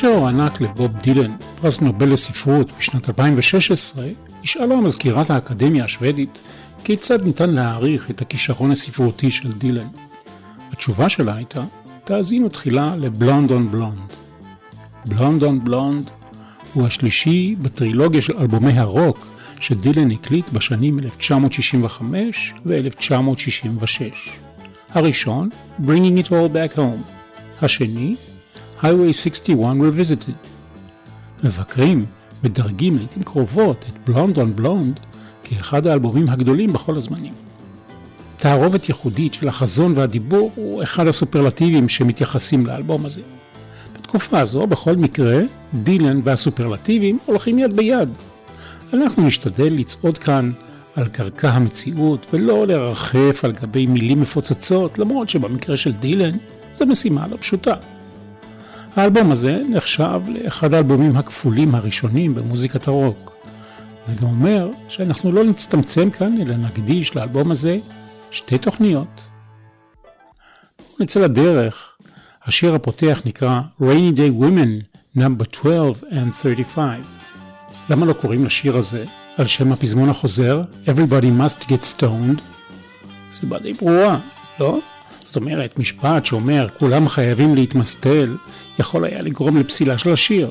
כאשר הוענק לבוב דילן פרס נובל לספרות בשנת 2016, נשאלה מזכירת האקדמיה השוודית כיצד ניתן להעריך את הכישרון הספרותי של דילן. התשובה שלה הייתה, תאזינו תחילה לבלונד און בלונד. בלונד און בלונד הוא השלישי בטרילוגיה של אלבומי הרוק שדילן הקליט בשנים 1965 ו-1966. הראשון, Bringing It All Back Home. השני, Highway 61 Revisited. מבקרים מדרגים לעיתים קרובות את בלונד און בלונד כאחד האלבומים הגדולים בכל הזמנים. תערובת ייחודית של החזון והדיבור הוא אחד הסופרלטיבים שמתייחסים לאלבום הזה. בתקופה הזו, בכל מקרה, דילן והסופרלטיבים הולכים יד ביד. אנחנו נשתדל לצעוד כאן על קרקע המציאות ולא לרחף על גבי מילים מפוצצות, למרות שבמקרה של דילן זו משימה לא פשוטה. האלבום הזה נחשב לאחד האלבומים הכפולים הראשונים במוזיקת הרוק. זה גם אומר שאנחנו לא נצטמצם כאן, אלא נקדיש לאלבום הזה שתי תוכניות. נצא לדרך. השיר הפותח נקרא Rainy Day Women, No. 12 and 35. למה לא קוראים לשיר הזה על שם הפזמון החוזר Everybody must get stoned? סיבה די ברורה, לא? זאת אומרת, משפט שאומר כולם חייבים להתמסטל, יכול היה לגרום לפסילה של השיר.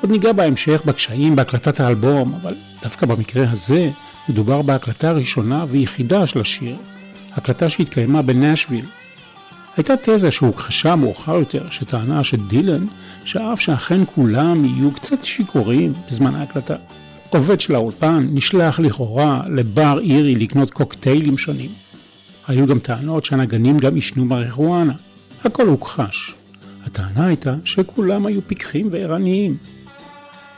עוד ניגע בהמשך בקשיים בהקלטת האלבום, אבל דווקא במקרה הזה מדובר בהקלטה הראשונה ויחידה של השיר, הקלטה שהתקיימה בנשוויל. הייתה תזה שהוכחשה מאוחר יותר, שטענה שדילן שאף שאכן כולם יהיו קצת שיכורים בזמן ההקלטה. עובד של האולפן נשלח לכאורה לבר אירי לקנות קוקטיילים שונים. היו גם טענות שהנגנים גם עישנו מריחואנה. הכל הוכחש. הטענה הייתה שכולם היו פיקחים וערניים.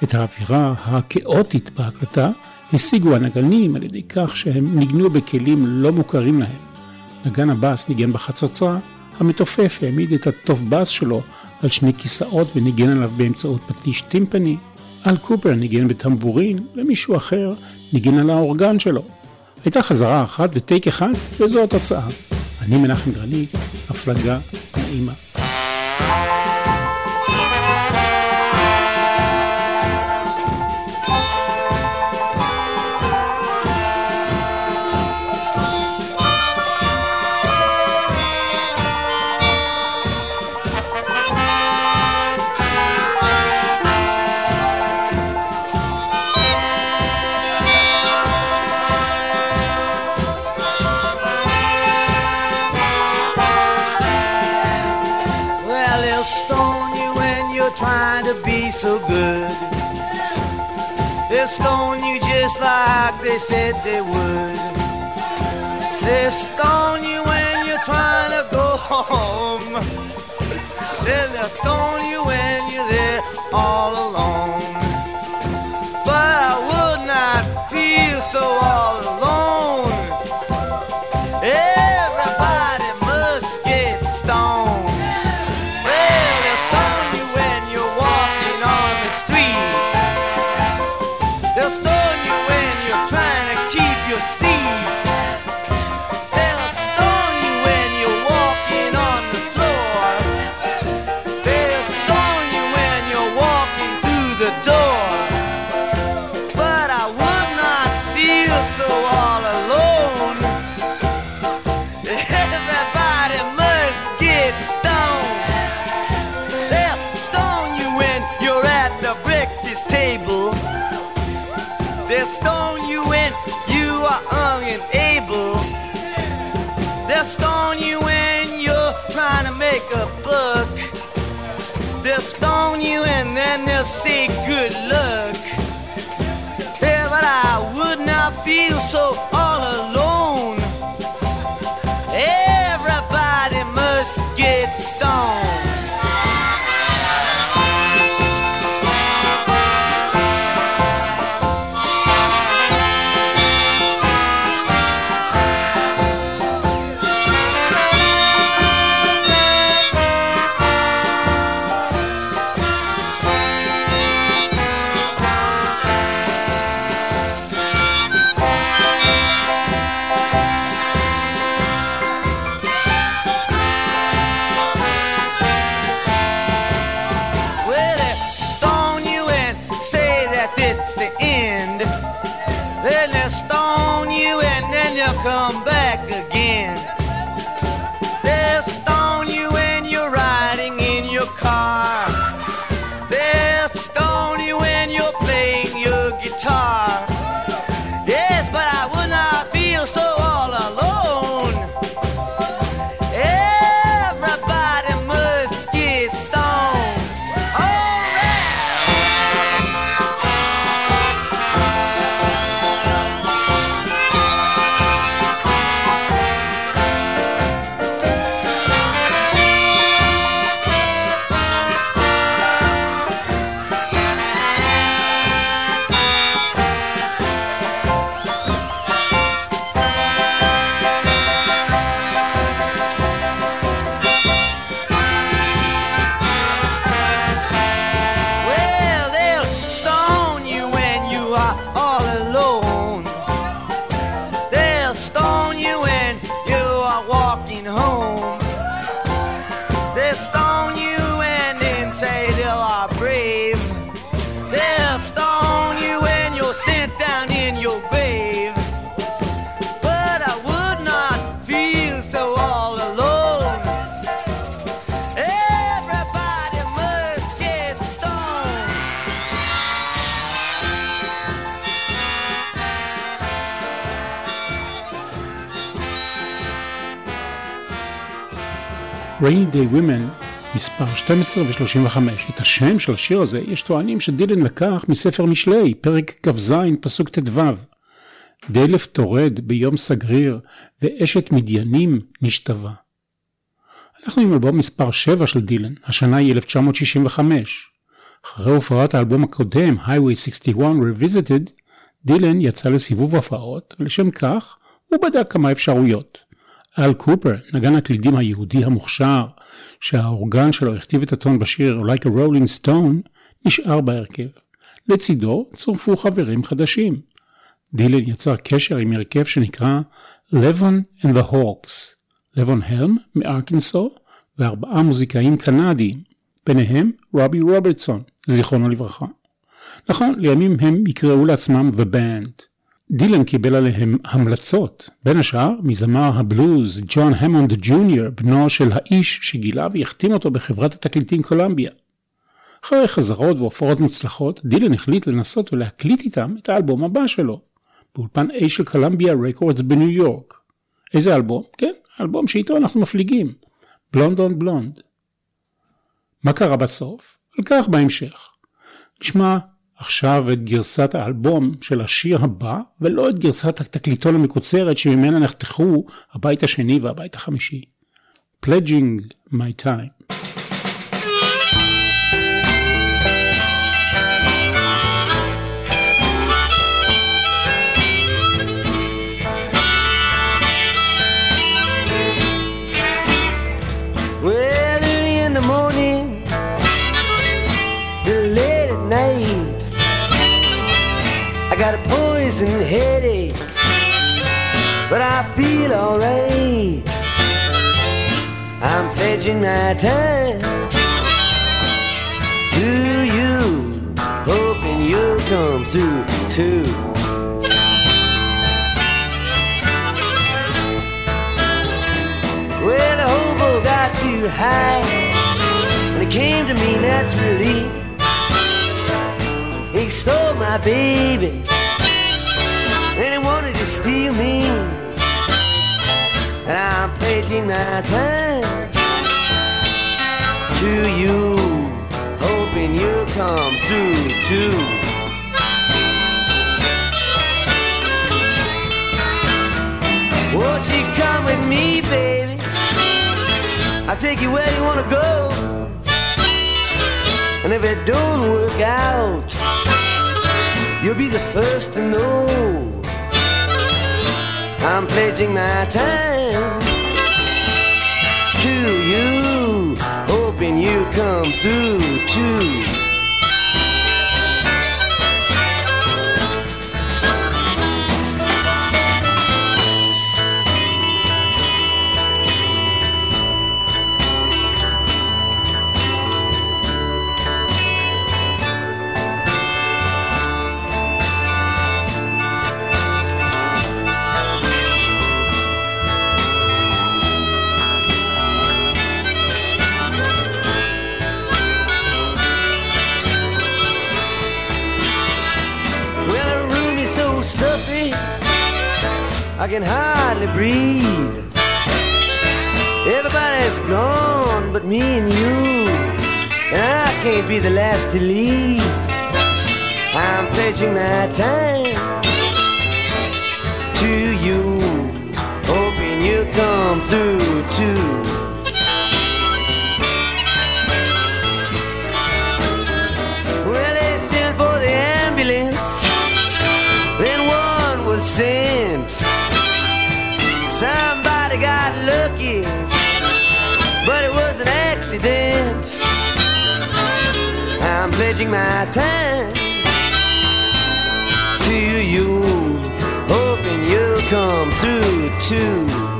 את האווירה הכאוטית בהקלטה השיגו הנגנים על ידי כך שהם ניגנו בכלים לא מוכרים להם. נגן הבאס ניגן בחצוצרה, המתופף העמיד את הטוב בס שלו על שני כיסאות וניגן עליו באמצעות פטיש טימפני. אל קופר ניגן בטמבורין ומישהו אחר ניגן על האורגן שלו. הייתה חזרה אחת וטייק אחד וזו התוצאה. אני מנחם גרנית, הפלגה נעימה. Like they said they would. They stone you when you're trying to go home. They'll stone you when you're there all alone. But I would not feel so all alone. Say good luck. Yeah, but I would not feel so all Rainy Day Women, מספר 12 ו-35. את השם של השיר הזה יש טוענים שדילן לקח מספר משלי, פרק כ"ז, פסוק ט"ו. דלף טורד ביום סגריר, ואשת מדיינים נשתווה. אנחנו עם אלבום מספר 7 של דילן, השנה היא 1965. אחרי הופעת האלבום הקודם, Highway 61 Revisited, דילן יצא לסיבוב הופעות, ולשם כך הוא בדק כמה אפשרויות. אל קופר, נגן הקלידים היהודי המוכשר, שהאורגן שלו הכתיב את הטון בשיר Like a Rolling Stone, נשאר בהרכב. לצידו צורפו חברים חדשים. דילן יצר קשר עם הרכב שנקרא לבון and the Hawks. לבון הלם מארקינסו וארבעה מוזיקאים קנדיים, ביניהם רובי רוברטסון, זיכרונו לברכה. נכון, לימים הם יקראו לעצמם The Band. דילן קיבל עליהם המלצות, בין השאר מזמר הבלוז ג'ון המונד ג'וניור, בנו של האיש שגילה והחתים אותו בחברת התקליטים קולמביה. אחרי חזרות והופעות מוצלחות, דילן החליט לנסות ולהקליט איתם את האלבום הבא שלו, באולפן A של קולמביה רקורדס בניו יורק. איזה אלבום? כן, אלבום שאיתו אנחנו מפליגים, בלונד און בלונד. מה קרה בסוף? על כך בהמשך. נשמע עכשיו את גרסת האלבום של השיר הבא, ולא את גרסת התקליטון המקוצרת שממנה נחתכו הבית השני והבית החמישי. Pledging my time. Poison headache, but I feel alright. I'm pledging my time to you, hoping you'll come through too. Well, the hobo got too high, and it came to me naturally. He stole my baby to steal me. And I'm pledging my time to you, hoping you'll come through too. Won't you come with me, baby? I'll take you where you wanna go. And if it don't work out, you'll be the first to know. I'm pledging my time to you, hoping you come through too. I can hardly breathe. Everybody's gone but me and you, and I can't be the last to leave. I'm pledging my time to you, hoping you come through too. Time to you, hoping you'll come through too.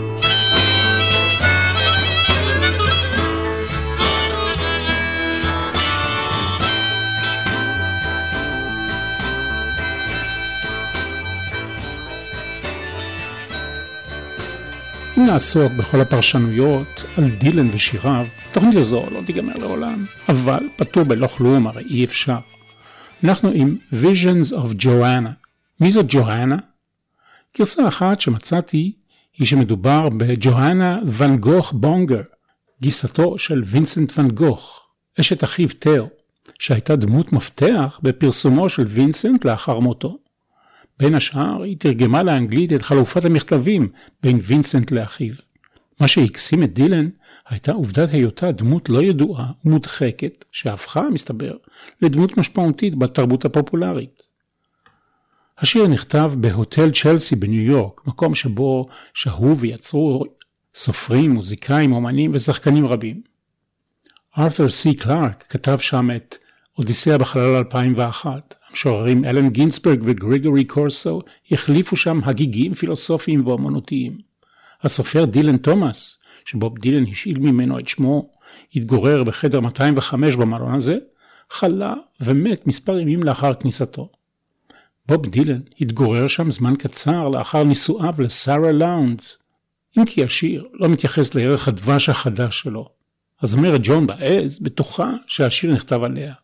אם נעסוק בכל הפרשנויות על דילן ושיריו, תוכנית הזו לא תיגמר לעולם, אבל פטור בלא כלום, הרי אי אפשר. אנחנו עם Visions of Joanna. מי זאת ג'ואנה? גרסה אחת שמצאתי היא שמדובר בג'ואנה ואן גוך בונגר, גיסתו של וינסנט ואן גוך, אשת אחיו תאו, שהייתה דמות מפתח בפרסומו של וינסנט לאחר מותו. בין השאר, היא תרגמה לאנגלית את חלופת המכתבים בין וינסנט לאחיו. מה שהקסים את דילן הייתה עובדת היותה דמות לא ידועה ומודחקת, שהפכה, מסתבר, לדמות משמעותית בתרבות הפופולרית. השיר נכתב בהוטל צ'לסי בניו יורק, מקום שבו שהו ויצרו סופרים, מוזיקאים, אומנים ושחקנים רבים. ארת'ר סי קלארק כתב שם את אודיסאה בחלל 2001. המשוררים אלן גינסברג וגריגורי קורסו החליפו שם הגיגים פילוסופיים ואומנותיים. הסופר דילן תומאס, שבוב דילן השאיל ממנו את שמו, התגורר בחדר 205 במלון הזה, חלה ומת מספר ימים לאחר כניסתו. בוב דילן התגורר שם זמן קצר לאחר נישואיו לשרה לאונדס. אם כי השיר לא מתייחס לערך הדבש החדש שלו, אז אומרת ג'ון בעז, בטוחה שהשיר נכתב עליה.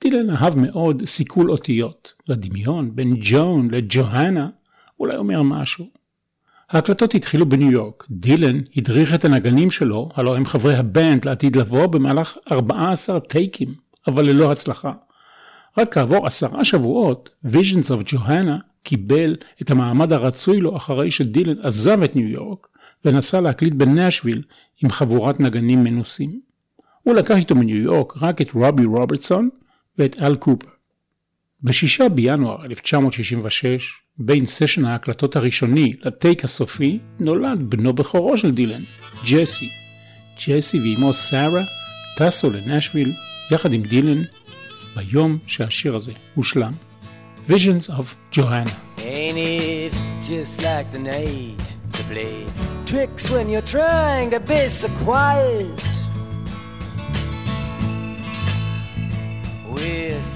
דילן אהב מאוד סיכול אותיות, והדמיון בין ג'ון לג'והנה אולי אומר משהו. ההקלטות התחילו בניו יורק. דילן הדריך את הנגנים שלו, הלוא הם חברי הבנד לעתיד לבוא, במהלך 14 טייקים, אבל ללא הצלחה. רק כעבור עשרה שבועות, Visions of Johanna קיבל את המעמד הרצוי לו אחרי שדילן עזב את ניו יורק ונסע להקליט בנשוויל עם חבורת נגנים מנוסים. הוא לקח איתו מניו יורק רק את רובי רוברטסון ואת אל קופר. בשישה בינואר 1966, בין סשן ההקלטות הראשוני לטייק הסופי, נולד בנו בכורו של דילן, ג'סי. ג'סי ואימו סארה טסו לנשוויל יחד עם דילן ביום שהשיר הזה הושלם. Visions of Johanna. Ain't it just like the night to play tricks when you're trying to be so quiet? We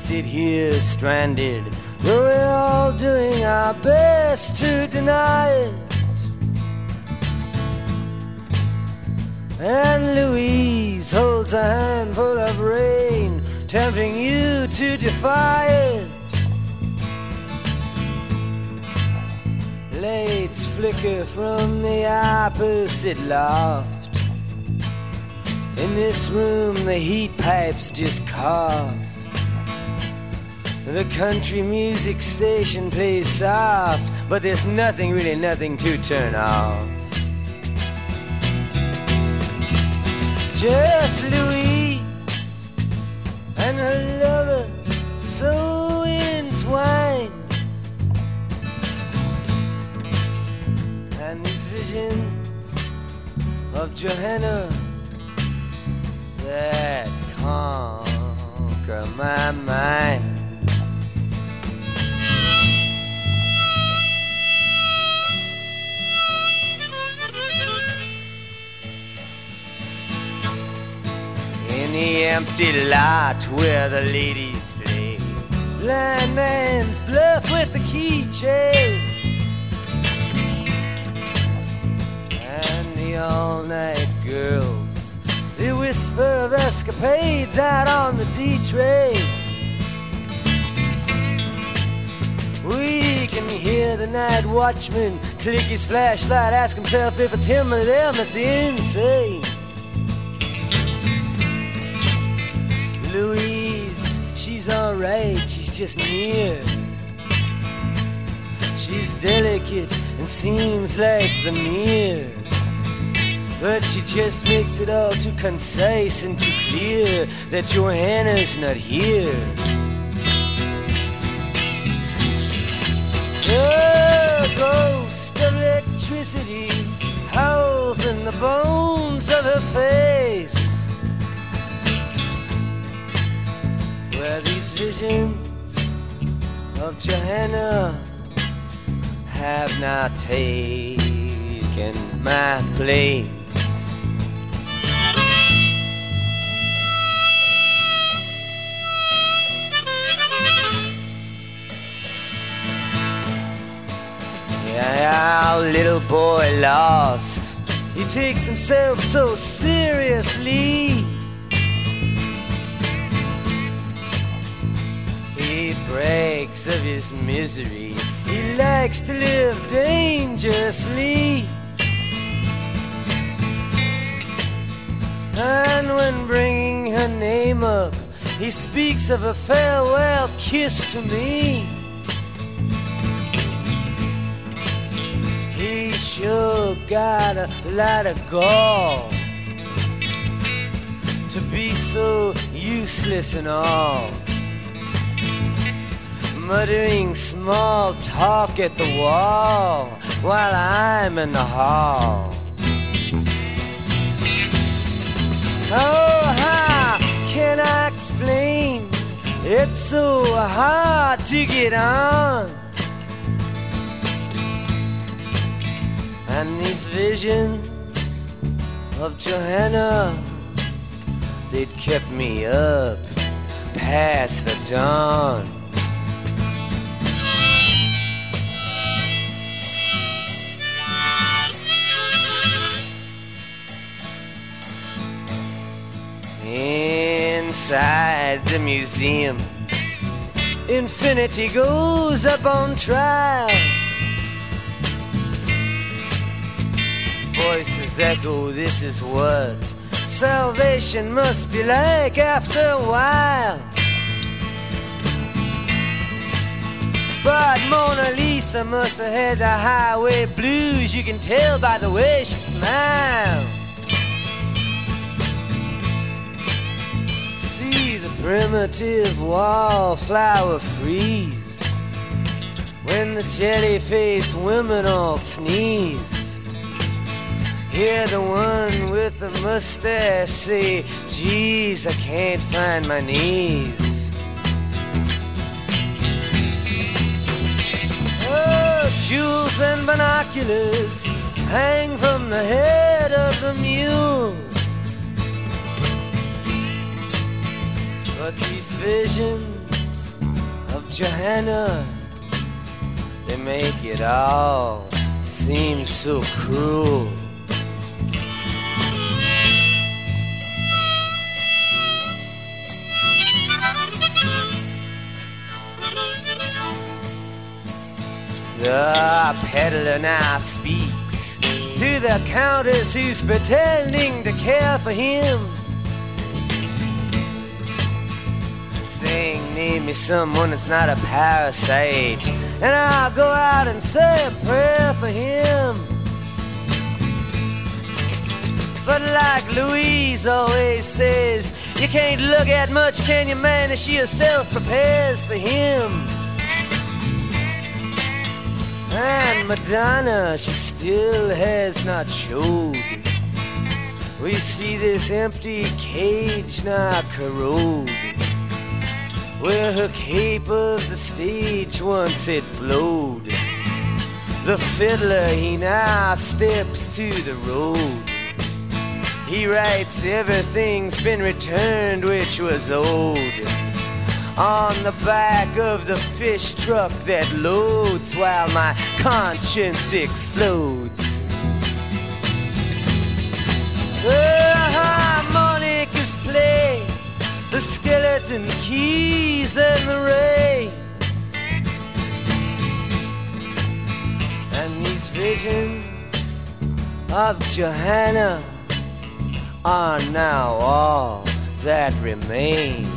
sit here stranded, but we're all doing our best to deny it. And Louise holds a handful of rain, tempting you to defy it. Lights flicker from the opposite loft. In this room, the heat pipes just cough. The country music station plays soft, but there's nothing, really nothing to turn off. Just Louise and her lover so entwined. And these visions of Johanna that conquer my mind. The empty lot where the ladies play. Blind man's bluff with the keychain. And the all night girls, they whisper of escapades out on the D train. We can hear the night watchman click his flashlight, ask himself if it's him or them that's insane. Louise, she's alright, she's just near. She's delicate and seems like the mirror. But she just makes it all too concise and too clear that Johanna's not here. The ghost of electricity howls in the bones of her face. Visions of Johanna have not taken my place. Yeah, our little boy lost. He takes himself so seriously. Breaks of his misery. He likes to live dangerously. And when bringing her name up, he speaks of a farewell kiss to me. He sure got a lot of gall to be so useless and all. Muttering small talk at the wall while I'm in the hall. Oh, how can I explain? It's so hard to get on. And these visions of Johanna, they'd kept me up past the dawn. Inside the museums, infinity goes up on trial. Voices echo, this is what salvation must be like after a while. But Mona Lisa must have had the highway blues, you can tell by the way she smiles. Primitive wallflower freeze when the jelly faced women all sneeze. Hear the one with the mustache say, Geez, I can't find my knees. Oh, jewels and binoculars hang from the head of the mule. But these visions of Johanna, they make it all seem so cruel. The peddler now speaks to the countess who's pretending to care for him. Saying, name me someone that's not a parasite, and I'll go out and say a prayer for him. But like Louise always says, you can't look at much, can you, man? As she herself prepares for him. And Madonna, she still has not showed. We see this empty cage now corrode, where her cape of the stage once had flowed. The fiddler, he now steps to the road. He writes, everything's been returned which was owed on the back of the fish truck that loads while my conscience explodes. The the skeleton keys and the rain. And these visions of Johanna are now all that remain.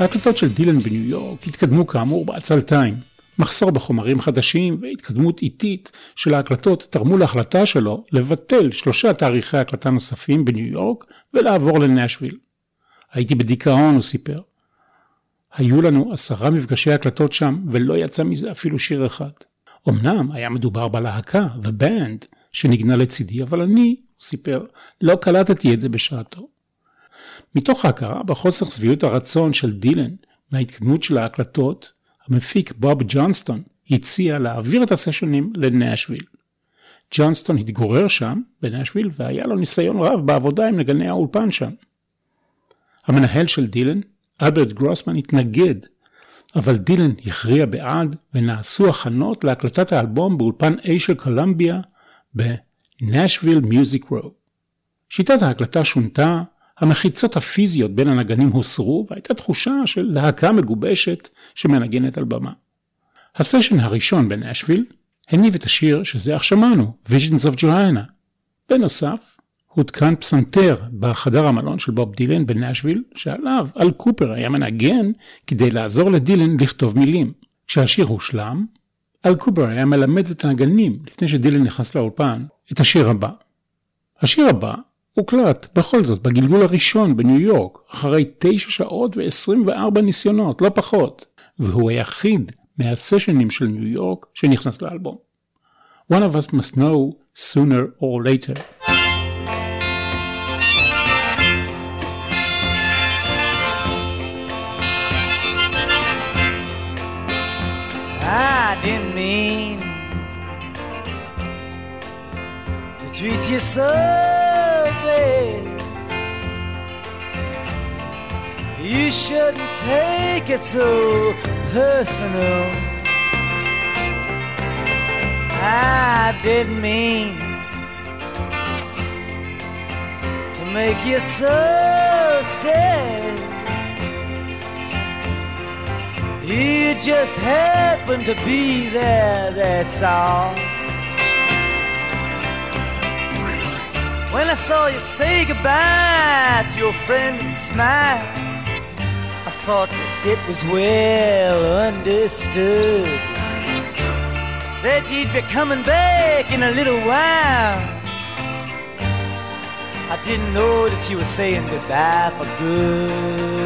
ההקלטות של דילן בניו יורק התקדמו כאמור בעצלתיים. מחסור בחומרים חדשים והתקדמות איטית של ההקלטות תרמו להחלטה שלו לבטל שלושה תאריכי הקלטה נוספים בניו יורק ולעבור לנשוויל. הייתי בדיכאון, הוא סיפר. היו לנו עשרה מפגשי הקלטות שם ולא יצא מזה אפילו שיר אחד. אמנם היה מדובר בלהקה, The Band, שנגנה לצידי, אבל אני, הוא סיפר, לא קלטתי את זה בשעתו. מתוך ההכרה בחוסר שביעות הרצון של דילן מההתקדמות של ההקלטות, המפיק בוב ג'ונסטון הציע להעביר את הסשנים לנשוויל. ג'ונסטון התגורר שם, בנשוויל, והיה לו ניסיון רב בעבודה עם נגני האולפן שם. המנהל של דילן, אלברט גרוסמן, התנגד, אבל דילן הכריע בעד, ונעשו הכנות להקלטת האלבום באולפן A של קולומביה Nashville Music Row. שיטת ההקלטה שונתה, המחיצות הפיזיות בין הנגנים הוסרו, והייתה תחושה של להקה מגובשת שמנגנת על במה. הסשן הראשון בנשוויל הניב את השיר שזה אך שמענו, Visions of Joanna. בנוסף, הותקן פסנתר בחדר המלון של בוב דילן בנשוויל, שעליו אל קופר היה מנגן כדי לעזור לדילן לכתוב מילים. כשהשיר הושלם, אל קופר היה מלמד את הנגנים, לפני שדילן נכנס לאולפן, את השיר הבא. השיר הבא הוקלט בכל זאת בגלגול הראשון בניו יורק, אחרי 9 שעות ו-24 ניסיונות, לא פחות, והוא היחיד מהסשנים של ניו יורק שנכנס לאלבום. One of us must know sooner or later. I didn't mean to treat you so You shouldn't take it so personal. I didn't mean to make you so sad. You just happened to be there, that's all. When I saw you say goodbye to your friend and smile, thought that it was well understood that you'd be coming back in a little while. I didn't know that you were saying goodbye for good.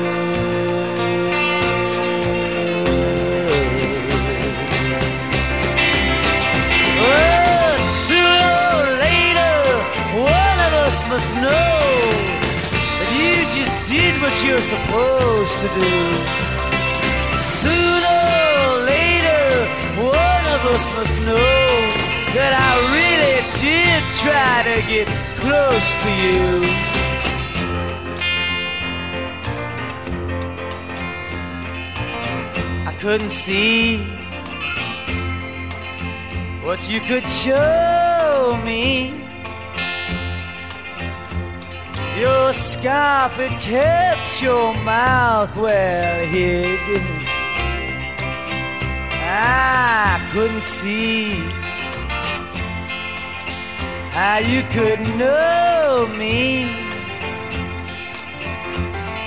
Did what you're supposed to do. Sooner or later, one of us must know that I really did try to get close to you. I couldn't see what you could show me. Your scarf had kept your mouth well hid. I couldn't see how you could know me.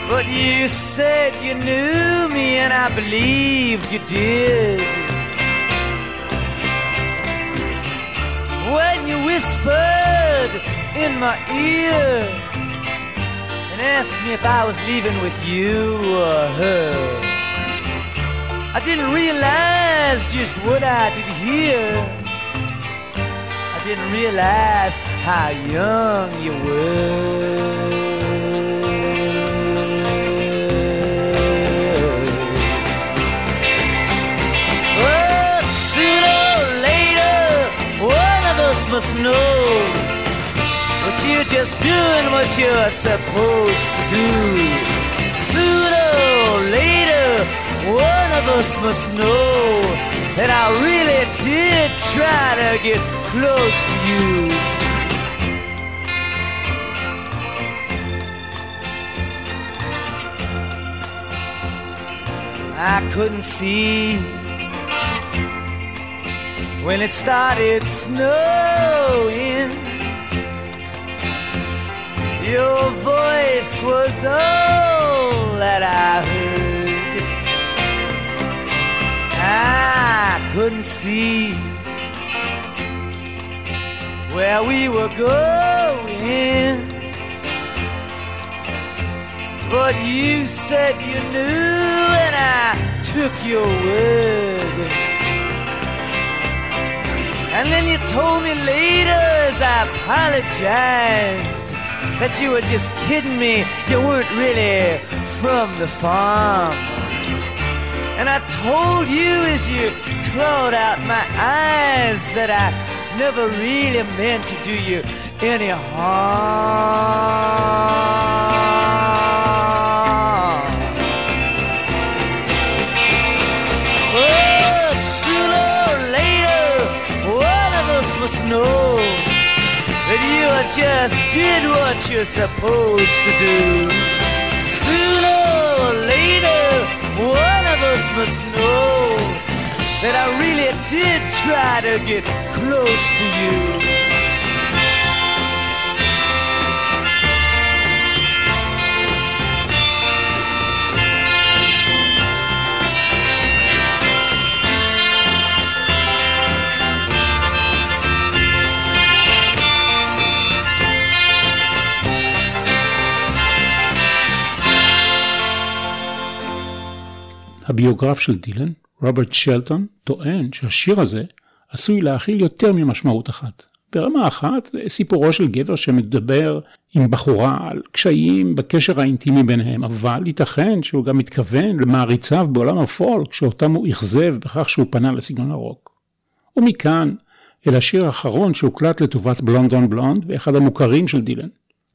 But you said you knew me, and I believed you did. When you whispered in my ear asked me if I was leaving with you or her. I didn't realize just what I did hear. I didn't realize how young you were. Just doing what you're supposed to do. Sooner or later, one of us must know that I really did try to get close to you. I couldn't see when it started snowing. Your voice was all that I heard. I couldn't see where we were going. But you said you knew, and I took your word. And then you told me later as I apologized that you were just kidding me. You weren't really from the farm. And I told you as you clawed out my eyes that I never really meant to do you any harm. But sooner or later, one of us must know that you are just did what you're supposed to do. Sooner or later, one of us must know that I really did try to get close to you. הביוגרף של דילן, רוברט שלטון, טוען שהשיר הזה עשוי להכיל יותר ממשמעות אחת. ברמה אחת זה סיפורו של גבר שמדבר עם בחורה על קשיים בקשר האינטימי ביניהם, אבל ייתכן שהוא גם מתכוון למעריציו בעולם הפולק שאותם הוא אכזב בכך שהוא פנה לסגנון הרוק. ומכאן אל השיר האחרון שהוקלט לטובת בלונד און בלונד ואחד המוכרים של דילן,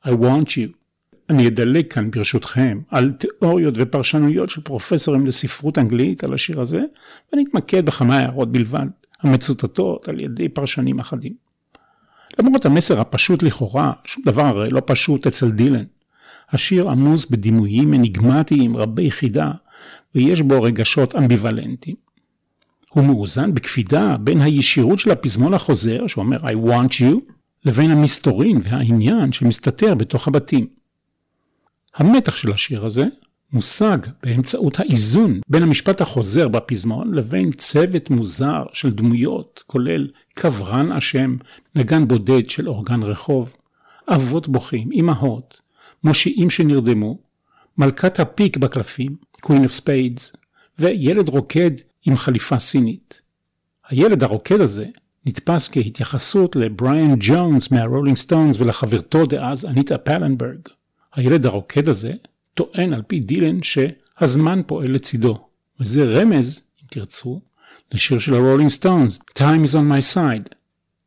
I want you. אני אדלג כאן ברשותכם על תיאוריות ופרשנויות של פרופסורים לספרות אנגלית על השיר הזה, ואני אתמקד בכמה הערות בלבד, המצוטטות על ידי פרשנים אחדים. למרות המסר הפשוט לכאורה, שום דבר הרי לא פשוט אצל דילן. השיר עמוס בדימויים אניגמטיים רבי חידה, ויש בו רגשות אמביוולנטיים. הוא מאוזן בקפידה בין הישירות של הפזמון החוזר, שאומר I want you, לבין המסתורין והעניין שמסתתר בתוך הבתים. המתח של השיר הזה מושג באמצעות האיזון בין המשפט החוזר בפזמון לבין צוות מוזר של דמויות, כולל קברן אשם, נגן בודד של אורגן רחוב, אבות בוכים, אמהות, מושיעים שנרדמו, מלכת הפיק בקלפים, Queen of Spades, וילד רוקד עם חליפה סינית. הילד הרוקד הזה נתפס כהתייחסות לבריאן ג'ונס מהרולינג סטונס ולחברתו דאז אניטה פלנברג. הילד הרוקד הזה טוען על פי דילן שהזמן פועל לצידו, וזה רמז, אם תרצו, לשיר של הרולינג סטונס, Time is on my side,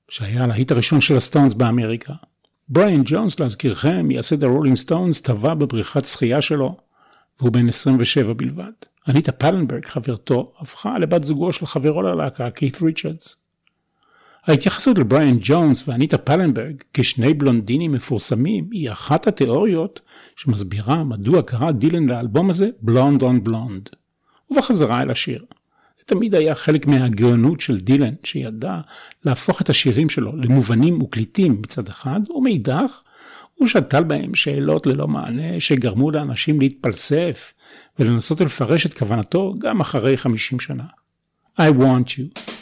שהיה הלהיט הראשון של הסטונס באמריקה. בריין ג'ונס, להזכירכם, מייסד הרולינג סטונס, טבע בבריכת שחייה שלו, והוא בן 27 בלבד. אניטה פלנברג, חברתו, הפכה לבת זוגו של חברו ללהקה, קית ריצ'רדס. ההתייחסות לבריאן ג'ונס ואניטה פלנברג כשני בלונדינים מפורסמים היא אחת התיאוריות שמסבירה מדוע קרא דילן לאלבום הזה בלונד און בלונד. ובחזרה אל השיר. זה תמיד היה חלק מהגאונות של דילן שידע להפוך את השירים שלו למובנים וקליטים מצד אחד ומאידך הוא שתל בהם שאלות ללא מענה שגרמו לאנשים להתפלסף ולנסות לפרש את כוונתו גם אחרי 50 שנה. I want you.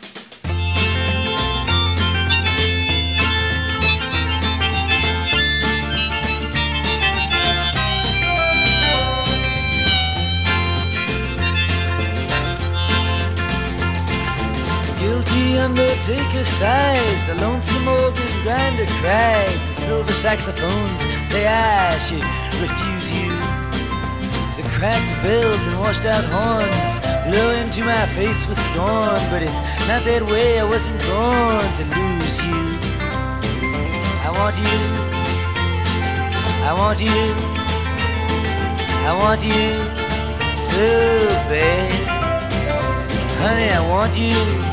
Undertaker sighs, the lonesome organ grinder cries, the silver saxophones say I should refuse you. The cracked bells and washed out horns blow into my face with scorn, but it's not that way, I wasn't born to lose you. I want you, I want you, I want you so bad. Honey, I want you.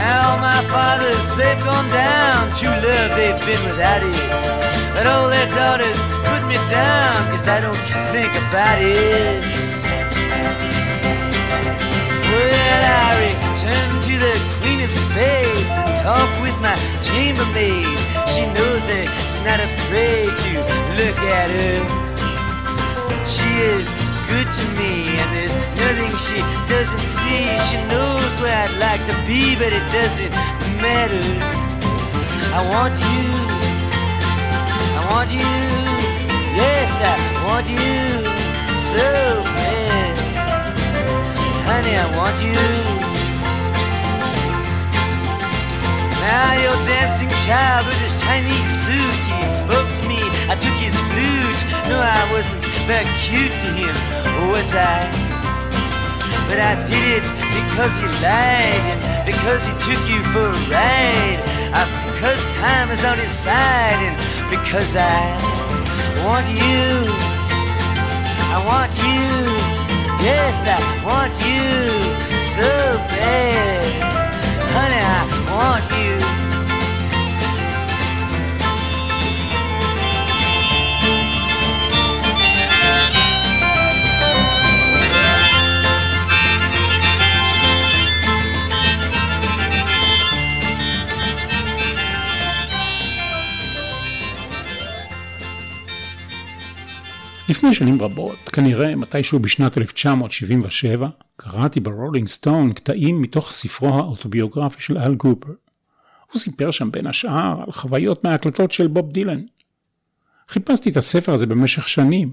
Now my fathers, they've gone down. True love, they've been without it. But all their daughters put me down, cause I don't think about it. Well, I return to the Queen of Spades and talk with my chambermaid. She knows that she's not afraid to look at her. She is good to me, and there's nothing she doesn't see. She knows where I'd like to be, but it doesn't matter. I want you, I want you, yes, I want you so bad. honey, I want you. Now your dancing child with his Chinese suit, he spoke to me. I took his flute. No, I wasn't cute to him, was I? But I did it because he lied and because he took you for a ride. I, because time is on his side and because I want you. I want you. Yes, I want you so bad. לפני שנים רבות, כנראה מתישהו בשנת 1977, קראתי ברולינג סטון קטעים מתוך ספרו האוטוביוגרפי של אל קופר. הוא סיפר שם בין השאר על חוויות מההקלטות של בוב דילן. חיפשתי את הספר הזה במשך שנים,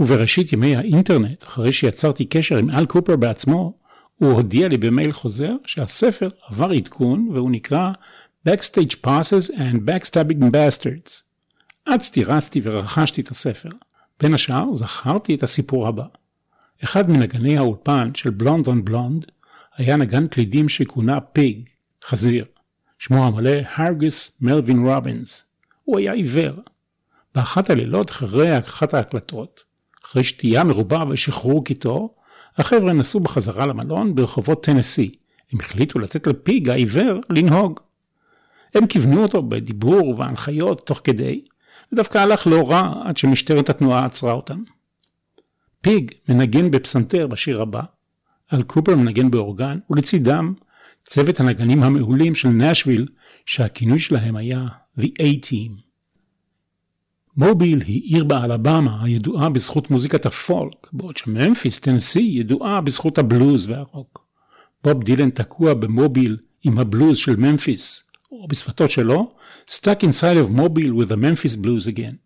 ובראשית ימי האינטרנט, אחרי שיצרתי קשר עם אל קופר בעצמו, הוא הודיע לי במייל חוזר שהספר עבר עדכון והוא נקרא Backstage Passes and Backstabbing Bastards. אצתי רצתי ורכשתי את הספר. בין השאר זכרתי את הסיפור הבא. אחד מנגני האולפן של בלונד און בלונד היה נגן קלידים שכונה פיג, חזיר. שמו המלא הרגוס מלווין רובינס. הוא היה עיוור. באחת הלילות אחרי אחת ההקלטות, אחרי שתייה מרובה ושחרור קיטור, החבר'ה נסעו בחזרה למלון ברחובות טנסי. הם החליטו לתת לפיג העיוור לנהוג. הם כיוונו אותו בדיבור ובהנחיות תוך כדי, זה דווקא הלך לא רע עד שמשטרת התנועה עצרה אותם. פיג מנגן בפסנתר בשיר הבא, על קופר מנגן באורגן, ולצידם צוות הנגנים המעולים של נשוויל, שהכינוי שלהם היה The A-Team. מוביל היא עיר באלבמה הידועה בזכות מוזיקת הפולק, בעוד שממפיס, טנסי, ידועה בזכות הבלוז והרוק. בוב דילן תקוע במוביל עם הבלוז של ממפיס, או בשפתו שלו, Stuck inside of mobile with the Memphis blues again.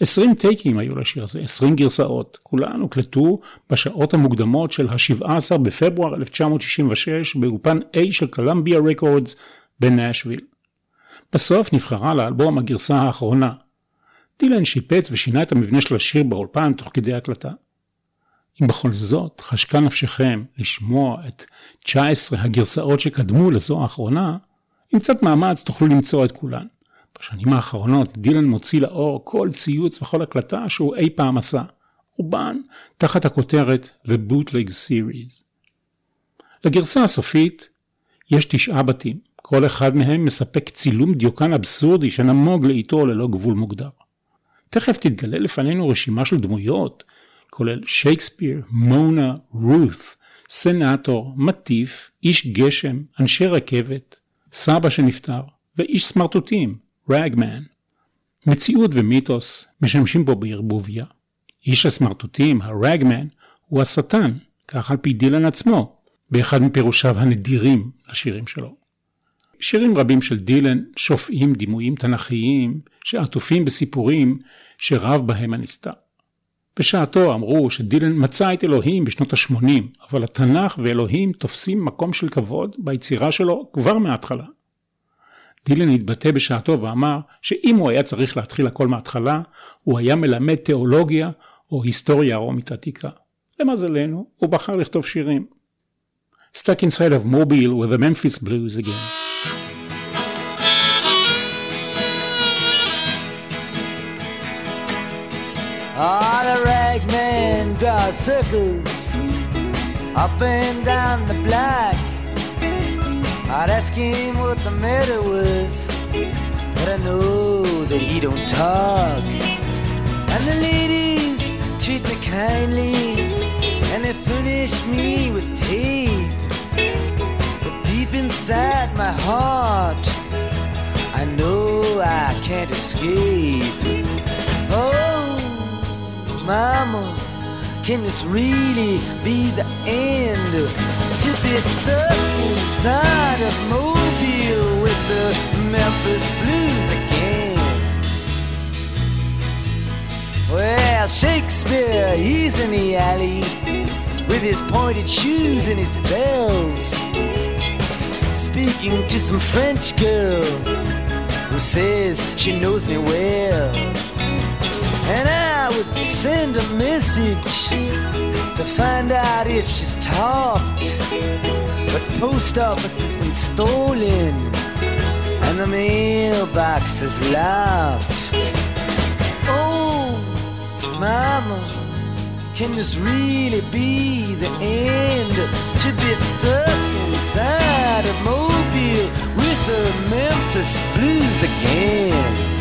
20 טייקים היו לשיר הזה, 20 גרסאות, כולן הוקלטו בשעות המוקדמות של ה-17 בפברואר 1966 באופן A של קולמביה רקורדס בנאשוויל. בסוף נבחרה לאלבום הגרסה האחרונה. דילן שיפץ ושינה את המבנה של השיר באולפן תוך כדי הקלטה. אם בכל זאת חשקה נפשכם לשמוע את 19 הגרסאות שקדמו לזו האחרונה, עם קצת מאמץ תוכלו למצוא את כולן. בשנים האחרונות דילן מוציא לאור כל ציוץ וכל הקלטה שהוא אי פעם עשה, רובן תחת הכותרת The Bootleg Series. לגרסה הסופית יש תשעה בתים, כל אחד מהם מספק צילום דיוקן אבסורדי שנמוג לאיתו ללא גבול מוגדר. תכף תתגלה לפנינו רשימה של דמויות, כולל שייקספיר, מונה, רות, סנאטור, מטיף, איש גשם, אנשי רכבת, סבא שנפטר, ואיש סמרטוטים, רגמן. מציאות ומיתוס משמשים בו בערבוביה. איש הסמרטוטים, הרגמן, הוא השטן, כך על פי דילן עצמו, באחד מפירושיו הנדירים לשירים שלו. שירים רבים של דילן שופעים דימויים תנכיים שעטופים בסיפורים שרב בהם הנסתר. בשעתו אמרו שדילן מצא את אלוהים בשנות ה-80, אבל התנ"ך ואלוהים תופסים מקום של כבוד ביצירה שלו כבר מההתחלה. דילן התבטא בשעתו ואמר שאם הוא היה צריך להתחיל הכל מההתחלה, הוא היה מלמד תיאולוגיה או היסטוריה רומית עתיקה. למזלנו, הוא בחר לכתוב שירים. Stuck inside of Mobile with the Memphis Blues again. Ah, circles up and down the block. I'd ask him what the matter was, but I know that he don't talk. And the ladies treat me kindly, and they furnish me with tape. But deep inside my heart, I know I can't escape. Oh. Mama, can this really be the end? To be stuck inside of Mobile with the Memphis Blues again. Well, Shakespeare, he's in the alley. with his pointed shoes and his bells, speaking to some French girl who says she knows me well. And I would send a message to find out if she's talked. But the post office has been stolen and the mailbox is locked. Oh, mama, can this really be the end? To be stuck inside a mobile with the Memphis blues again.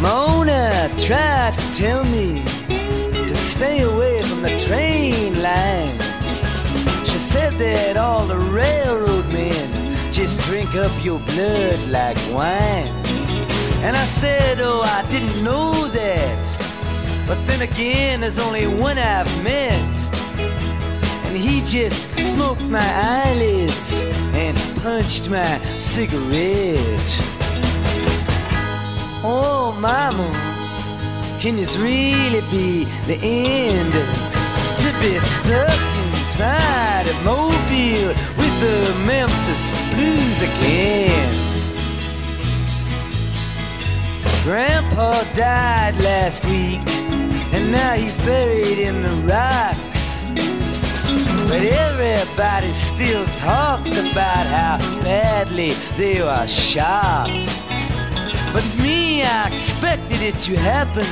Mona tried to tell me to stay away from the train line. She said that all the railroad men just drink up your blood like wine. And I said, Oh, I didn't know that. But then again, there's only one I've met. And he just smoked my eyelids and punched my cigarette. Mama, can this really be the end? To be stuck inside a mobile with the Memphis blues again. Grandpa died last week, and now he's buried in the rocks. But everybody still talks about how badly they were shot. But I expected it to happen.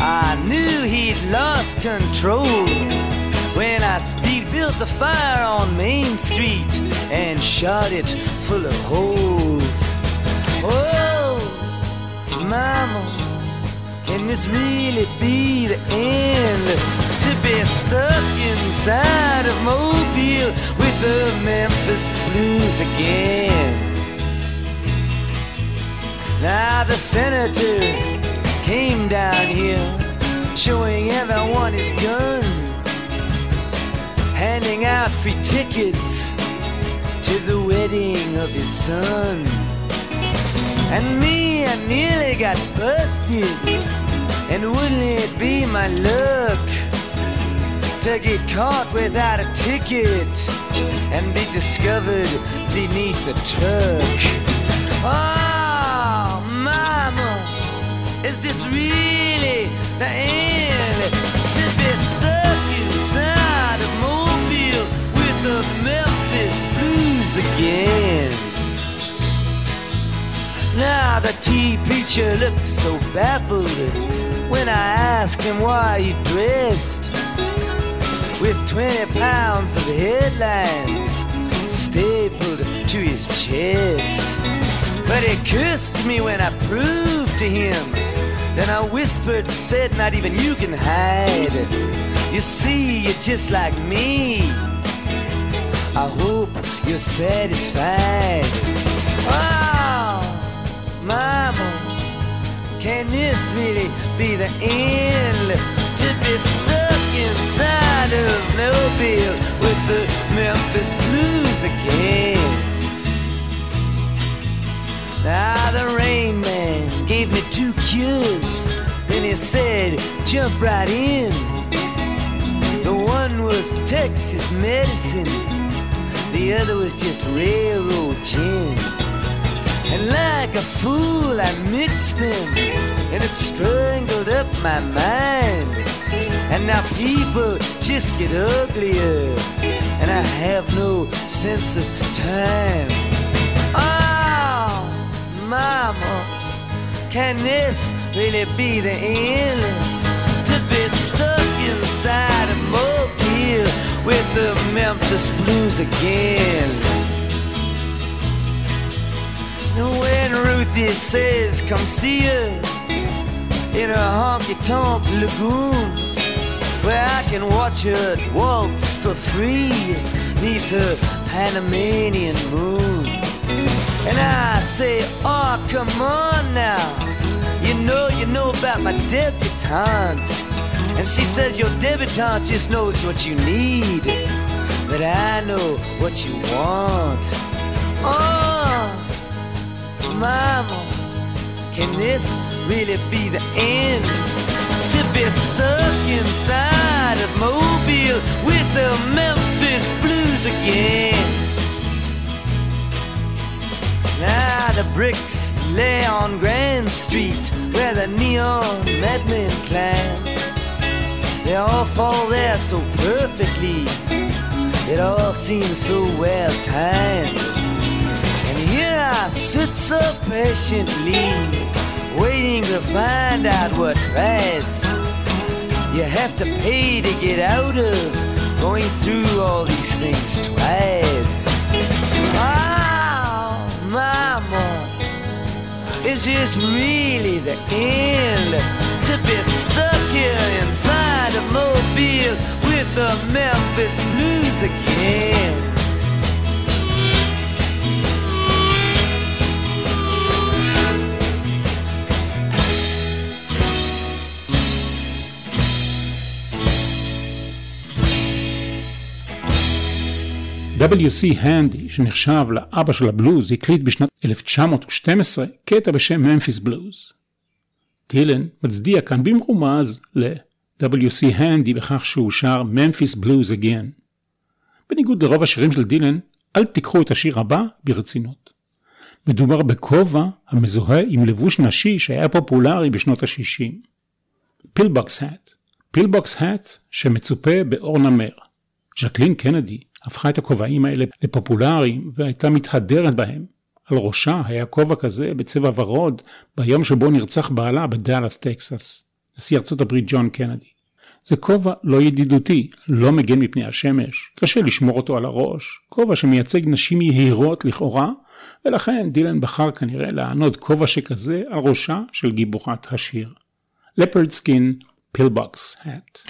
I knew he'd lost control when I speed built a fire on Main Street and shot it full of holes. Oh, mama, can this really be the end? To be stuck inside of Mobile with the Memphis Blues again. Now the senator came down here, showing everyone his gun, handing out free tickets to the wedding of his son. And me, I nearly got busted, and wouldn't it be my luck to get caught without a ticket and be discovered beneath the truck? Oh, is this really the end? To be stuck inside a mobile with the Memphis blues again. Now the tea preacher looked so baffled when I asked him why he dressed with 20 pounds of headlines stapled to his chest. But he cursed me when I proved to him. Then I whispered, said, Not even you can hide. You see, you're just like me. I hope you're satisfied. Oh, mama, can this really be the end? To be stuck inside of Mobile with the Memphis Blues again. Now the rain man gave me two cures. Then he said, jump right in. The one was Texas medicine, the other was just railroad gin. And like a fool, I mixed them, and it strangled up my mind. And now people just get uglier, and I have no sense of time. Mama, can this really be the end? To be stuck inside a mobile with the Memphis Blues again. When Ruthie says, come see her in her honky tonk lagoon, where I can watch her waltz for free neath her Panamanian moon. And I say, oh, come on now. You know, you know about my debutante. And she says, your debutante just knows what you need. But I know what you want. Oh, mama, can this really be the end? to be stuck inside of Mobile with the Memphis Blues again. Now the bricks lay on Grand Street where the neon madmen climb. They all fall there so perfectly. It all seems so well timed. And here I sit so patiently, waiting to find out what price you have to pay to get out of going through all these things twice. Mama, is this really the end? To be stuck here inside a mobile with the Memphis Blues again. W.C. הנדי, שנחשב לאבא של הבלוז, הקליט בשנת 1912 קטע בשם ממפיס בלוז. דילן מצדיע כאן במרומז ל-W.C. הנדי בכך שהוא שר ממפיס בלוז again. בניגוד לרוב השירים של דילן, אל תיקחו את השיר הבא ברצינות. מדובר בכובע המזוהה עם לבוש נשי שהיה פופולרי בשנות ה-60. פילבוקס האט. פילבוקס האט שמצופה באור נמר. ז'קלין קנדי הפכה את הכובעים האלה לפופולריים והייתה מתהדרת בהם. על ראשה היה כובע כזה בצבע ורוד ביום שבו נרצח בעלה בדאלאס, טקסס, נשיא ארצות הברית ג'ון קנדי. זה כובע לא ידידותי, לא מגן מפני השמש, קשה לשמור אותו על הראש, כובע שמייצג נשים יהירות לכאורה, ולכן דילן בחר כנראה לענוד כובע שכזה על ראשה של גיבורת השיר. לפרד סקין, פילבוקס האט.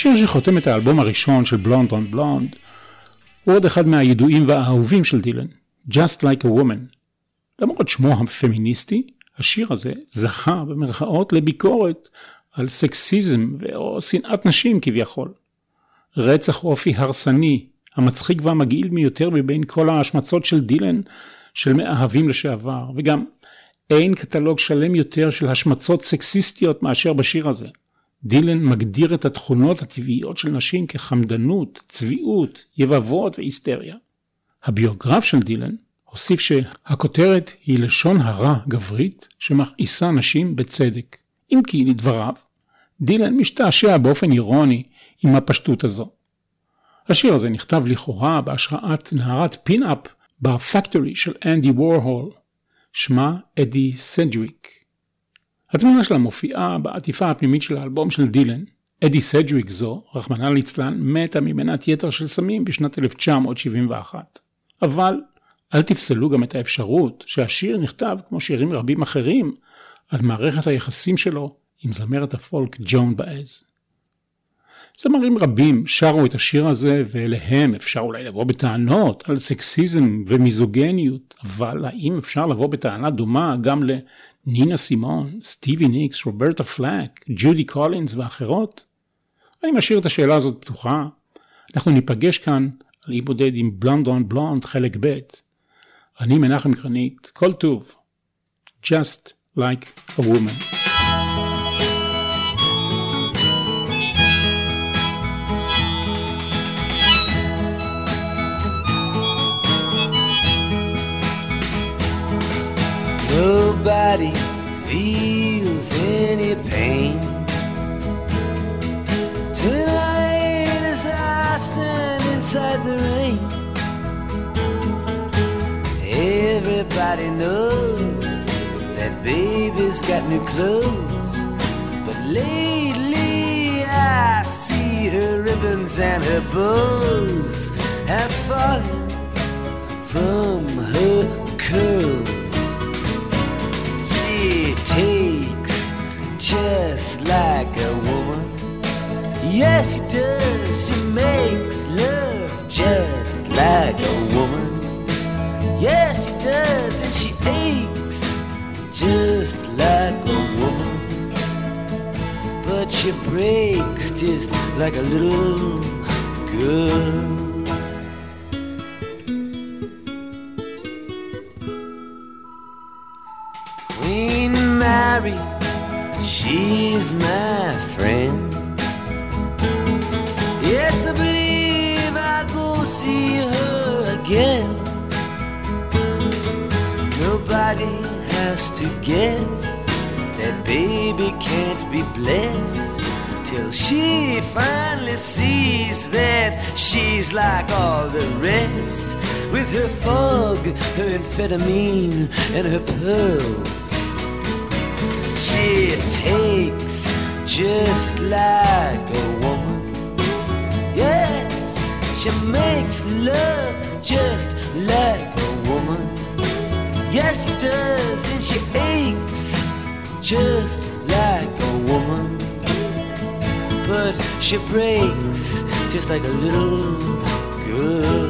השיר שחותם את האלבום הראשון של בלונד און בלונד הוא עוד אחד מהידועים והאהובים של דילן, Just Like a Woman. למרות שמו הפמיניסטי, השיר הזה זכה במרכאות לביקורת על סקסיזם או שנאת נשים כביכול. רצח אופי הרסני, המצחיק והמגעיל מיותר מבין כל ההשמצות של דילן של מאהבים לשעבר, וגם אין קטלוג שלם יותר של השמצות סקסיסטיות מאשר בשיר הזה. דילן מגדיר את התכונות הטבעיות של נשים כחמדנות, צביעות, יבבות והיסטריה. הביוגרף של דילן הוסיף שהכותרת היא לשון הרע גברית שמכעיסה נשים בצדק. אם כי לדבריו, דילן משתעשע באופן אירוני עם הפשטות הזו. השיר הזה נכתב לכאורה בהשראת נערת פין-אפ בפקטורי של אנדי וורהול, שמה אדי סנג'וויק. התמונה שלה מופיעה בעטיפה הפנימית של האלבום של דילן. אדי סג'וויק זו, רחמנא ליצלן, מתה ממנת יתר של סמים בשנת 1971. אבל אל תפסלו גם את האפשרות שהשיר נכתב, כמו שירים רבים אחרים, על מערכת היחסים שלו עם זמרת הפולק ג'ון באז. זמרים רבים שרו את השיר הזה, ואליהם אפשר אולי לבוא בטענות על סקסיזם ומיזוגניות, אבל האם אפשר לבוא בטענה דומה גם לנינה סימון, סטיבי ניקס, רוברטה פלאק, ג'ודי קולינס ואחרות? אני משאיר את השאלה הזאת פתוחה. אנחנו ניפגש כאן על אי בודד עם בלונד און בלונד חלק ב'. אני מנחם גרנית, כל טוב. Just like a woman. Nobody feels any pain. Tonight as I stand inside the rain. Everybody knows that baby's got new clothes. But lately I see her ribbons and her bows. Have fallen from her curls just like a woman Yes, she does, she makes love just like a woman Yes, she does, and she aches just like a woman. But she breaks just like a little girl. Queen Mary, she's my friend. Yes, I believe I'll go see her again. Nobody has to guess that baby can't be blessed till she finally sees that she's like all the rest with her fog, her amphetamine, and her pearls. She takes just like a woman. Yes, she makes love just like a woman. Yes, she does, and she aches just like a woman. But she breaks just like a little girl.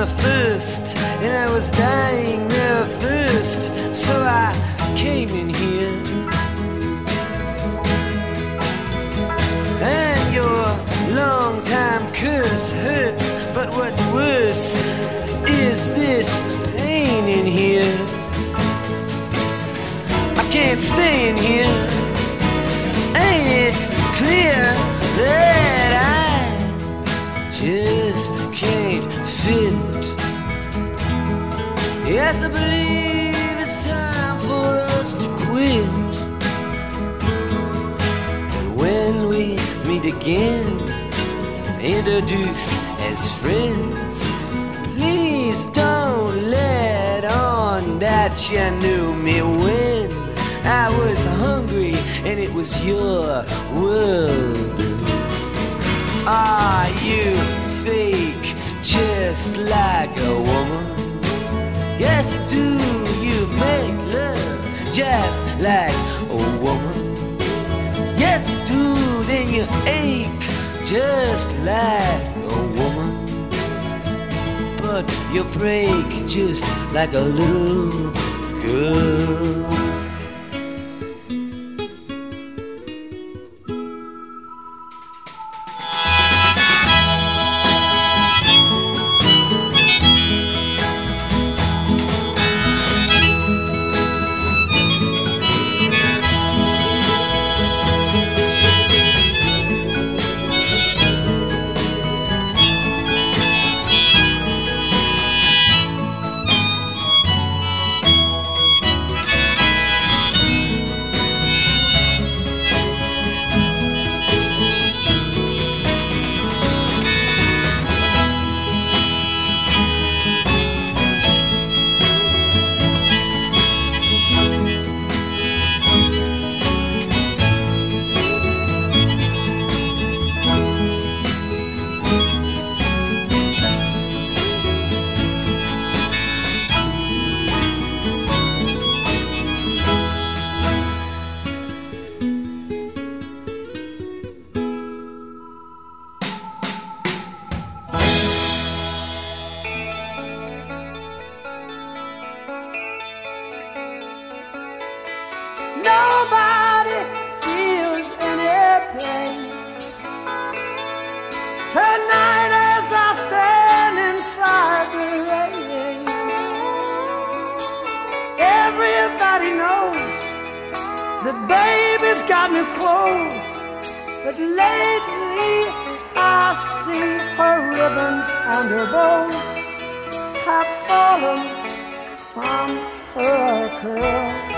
The first, and I was dying of thirst, so I came in here. And your long time curse hurts, but what's worse is this pain in here. I can't stay in here. Ain't it clear that Yes, I believe it's time for us to quit. And when we meet again, introduced as friends, please don't let on that you knew me when I was hungry and it was your world. Are you just like a woman. Yes, you do, then you ache just like a woman. But you break just like a little girl. Everybody knows the baby's got new clothes, but lately I see her ribbons and her bows have fallen from her curls.